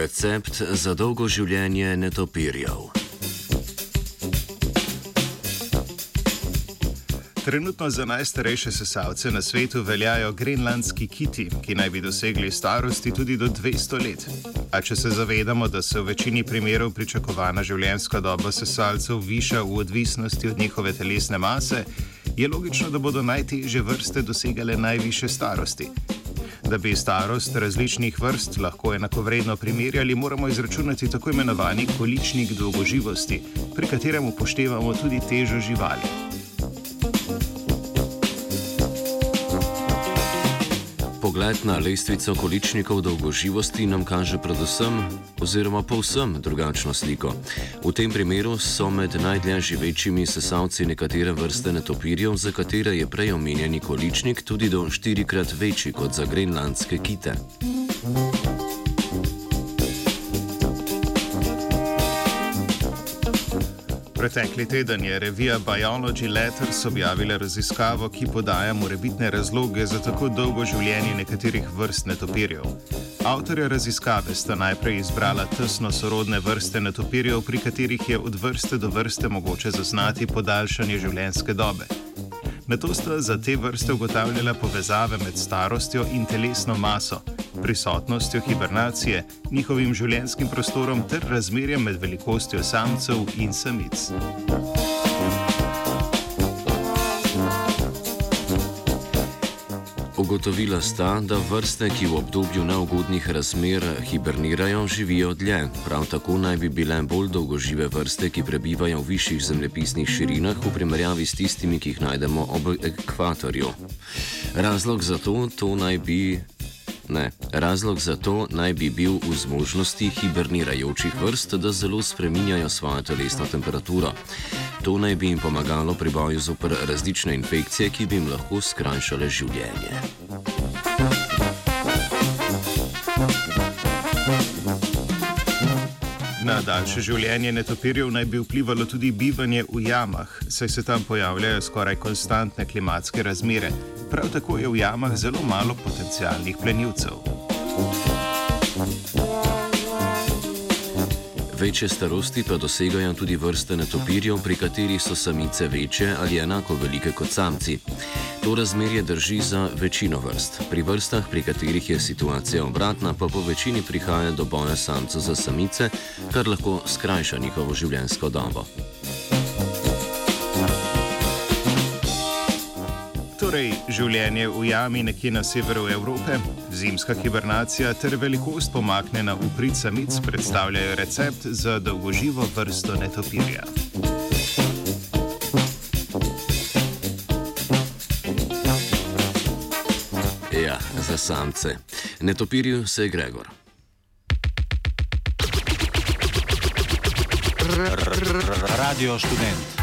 Recept za dolgo življenje netopirjev. Trenutno za najstarejše sesalce na svetu veljajo grenlandski kiti, ki naj bi dosegli starosti tudi do 200 let. A če se zavedamo, da se v večini primerov pričakovana življenjska doba sesalcev viša v odvisnosti od njihove telesne mase, je logično, da bodo najtežje vrste dosegale najviše starosti. Da bi starost različnih vrst lahko enakovredno primerjali, moramo izračunati tako imenovani količnik dolgoživosti, pri katerem upoštevamo tudi težo živali. Pogled na lestvico količnikov dolgoživosti nam kaže predvsem, oziroma povsem drugačno sliko. V tem primeru so med najdlje živečimi sesalci nekatere vrste netopirjev, za katere je prej omenjeni količnik tudi do štirikrat večji kot za grenlandske kite. Pretekli teden je revija Biology Letters objavila raziskavo, ki podaja morebitne razloge za tako dolgo življenje nekaterih vrst netopirjev. Avtorja raziskave sta najprej izbrala tesno sorodne vrste netopirjev, pri katerih je od vrste do vrste mogoče zaznati podaljšanje življenjske dobe. Na to sta za te vrste ugotavljala povezave med starostjo in telesno maso prisotnostjo hibernacije, njihovim življenjskim prostorom ter razmerjem med velikostjo samcev in samic. Ugotovila sta, da vrste, ki v obdobju neugodnih razmer hibernirajo, živijo dlje. Prav tako naj bi bile bolj dolgožive vrste, ki prebivajo v višjih zemljepisnih širinah, v primerjavi s tistimi, ki jih najdemo ob ekvatorju. Razlog za to, to naj bi Ne. Razlog za to naj bi bil v zmožnosti hibernirajočih vrst, da zelo spreminjajo svojo telesno temperaturo. To naj bi jim pomagalo pri boju zoper različne infekcije, ki bi jim lahko skrajšale življenje. Na daljše življenje netopirjev naj bi vplivalo tudi bivanje v jamah, saj se tam pojavljajo skoraj konstantne klimatske razmere, Prav tako je v jamah zelo malo potencijalnih plenilcev. Večje starosti pa dosegajo tudi vrste netopirjev, pri katerih so samice večje ali enako velike kot samci. To razmerje drži za večino vrst. Pri vrstah, pri katerih je situacija obratna, pa po večini prihaja do boja samcev za samice, kar lahko skrajša njihovo življenjsko dobo. Torej, življenje v jami nekje na severu Evrope, zimska hibernacija ter velikost pomaknjena v prid samic predstavljajo recept za dolgoživo vrsto netopirja. Ja, za samce. Netopirju se je Gregor. Radio študent.